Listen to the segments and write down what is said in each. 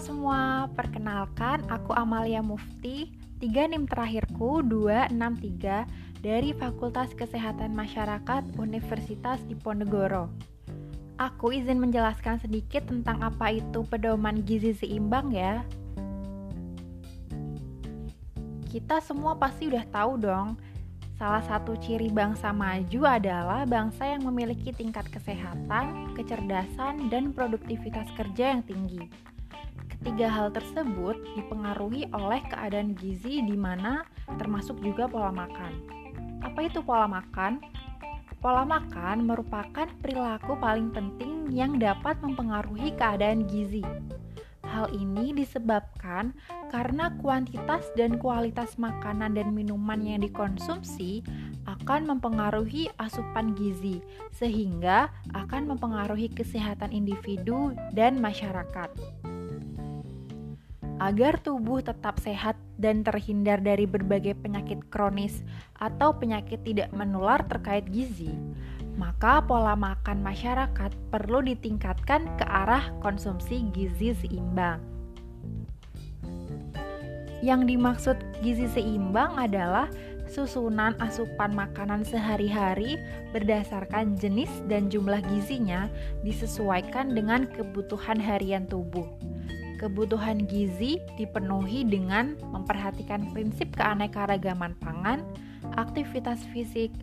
Semua, perkenalkan aku Amalia Mufti, tiga NIM terakhirku 263 dari Fakultas Kesehatan Masyarakat Universitas Diponegoro. Aku izin menjelaskan sedikit tentang apa itu pedoman gizi seimbang ya. Kita semua pasti udah tahu dong, salah satu ciri bangsa maju adalah bangsa yang memiliki tingkat kesehatan, kecerdasan, dan produktivitas kerja yang tinggi. Ketiga hal tersebut dipengaruhi oleh keadaan gizi di mana termasuk juga pola makan. Apa itu pola makan? Pola makan merupakan perilaku paling penting yang dapat mempengaruhi keadaan gizi. Hal ini disebabkan karena kuantitas dan kualitas makanan dan minuman yang dikonsumsi akan mempengaruhi asupan gizi, sehingga akan mempengaruhi kesehatan individu dan masyarakat. Agar tubuh tetap sehat dan terhindar dari berbagai penyakit kronis atau penyakit tidak menular terkait gizi, maka pola makan masyarakat perlu ditingkatkan ke arah konsumsi gizi seimbang. Yang dimaksud gizi seimbang adalah susunan asupan makanan sehari-hari berdasarkan jenis dan jumlah gizinya disesuaikan dengan kebutuhan harian tubuh kebutuhan gizi dipenuhi dengan memperhatikan prinsip keanekaragaman pangan, aktivitas fisik,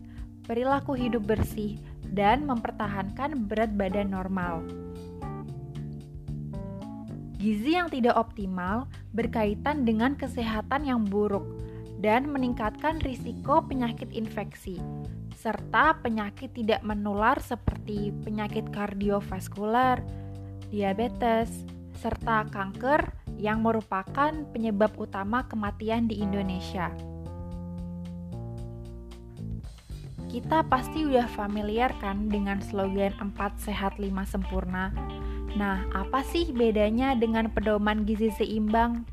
perilaku hidup bersih, dan mempertahankan berat badan normal. Gizi yang tidak optimal berkaitan dengan kesehatan yang buruk dan meningkatkan risiko penyakit infeksi, serta penyakit tidak menular seperti penyakit kardiovaskular, diabetes, serta kanker yang merupakan penyebab utama kematian di Indonesia. Kita pasti udah familiar kan dengan slogan 4 sehat 5 sempurna. Nah, apa sih bedanya dengan pedoman gizi seimbang?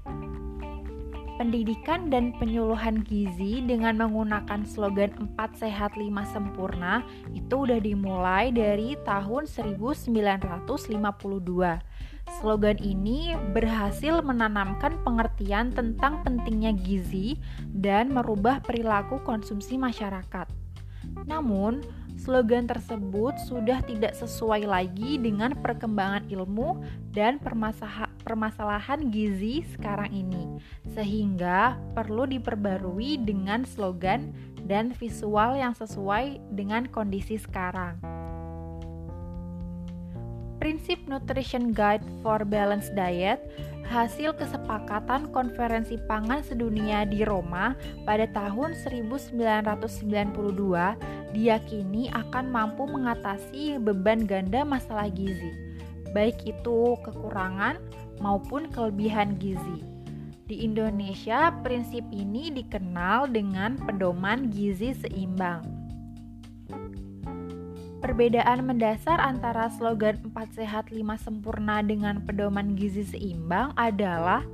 Pendidikan dan penyuluhan gizi dengan menggunakan slogan 4 sehat 5 sempurna itu udah dimulai dari tahun 1952 Slogan ini berhasil menanamkan pengertian tentang pentingnya gizi dan merubah perilaku konsumsi masyarakat. Namun, slogan tersebut sudah tidak sesuai lagi dengan perkembangan ilmu dan permasalahan gizi sekarang ini, sehingga perlu diperbarui dengan slogan dan visual yang sesuai dengan kondisi sekarang. Prinsip Nutrition Guide for Balanced Diet hasil kesepakatan konferensi pangan sedunia di Roma pada tahun 1992 diyakini akan mampu mengatasi beban ganda masalah gizi, baik itu kekurangan maupun kelebihan gizi. Di Indonesia, prinsip ini dikenal dengan pedoman gizi seimbang. Perbedaan mendasar antara slogan 4 sehat 5 sempurna dengan pedoman gizi seimbang adalah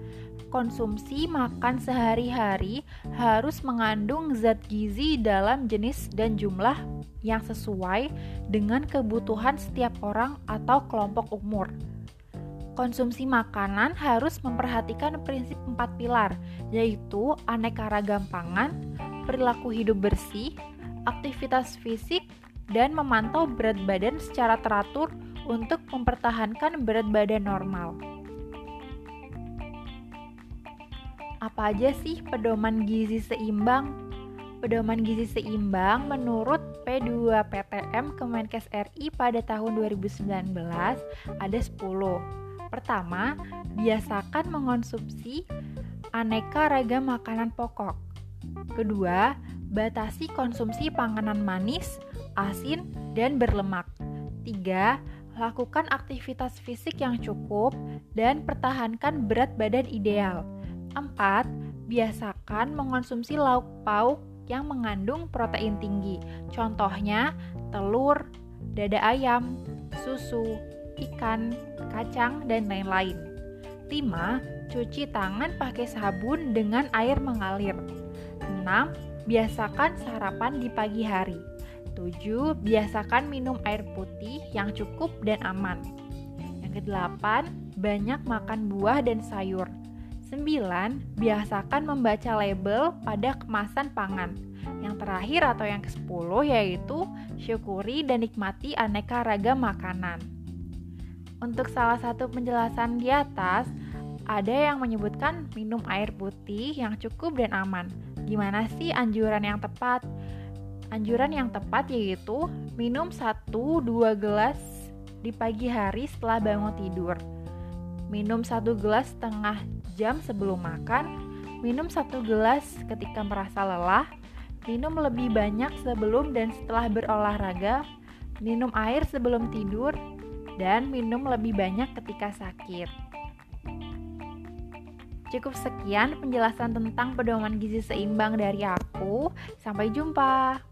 konsumsi makan sehari-hari harus mengandung zat gizi dalam jenis dan jumlah yang sesuai dengan kebutuhan setiap orang atau kelompok umur. Konsumsi makanan harus memperhatikan prinsip empat pilar, yaitu aneka ragam pangan, perilaku hidup bersih, aktivitas fisik, dan memantau berat badan secara teratur untuk mempertahankan berat badan normal. Apa aja sih pedoman gizi seimbang? Pedoman gizi seimbang menurut P2PTM Kemenkes RI pada tahun 2019 ada 10. Pertama, biasakan mengonsumsi aneka ragam makanan pokok. Kedua, batasi konsumsi panganan manis, asin, dan berlemak. 3. Lakukan aktivitas fisik yang cukup dan pertahankan berat badan ideal. 4. Biasakan mengonsumsi lauk pauk yang mengandung protein tinggi. Contohnya telur, dada ayam, susu, ikan, kacang, dan lain-lain. 5. Cuci tangan pakai sabun dengan air mengalir. 6. Biasakan sarapan di pagi hari. 7. Biasakan minum air putih yang cukup dan aman. Yang kedelapan, banyak makan buah dan sayur. 9. Biasakan membaca label pada kemasan pangan. Yang terakhir atau yang ke-10 yaitu syukuri dan nikmati aneka ragam makanan. Untuk salah satu penjelasan di atas, ada yang menyebutkan minum air putih yang cukup dan aman. Gimana sih anjuran yang tepat? Anjuran yang tepat yaitu minum 1-2 gelas di pagi hari setelah bangun tidur. Minum 1 gelas setengah jam sebelum makan, minum 1 gelas ketika merasa lelah, minum lebih banyak sebelum dan setelah berolahraga, minum air sebelum tidur, dan minum lebih banyak ketika sakit. Cukup sekian penjelasan tentang pedoman gizi seimbang dari aku. Sampai jumpa.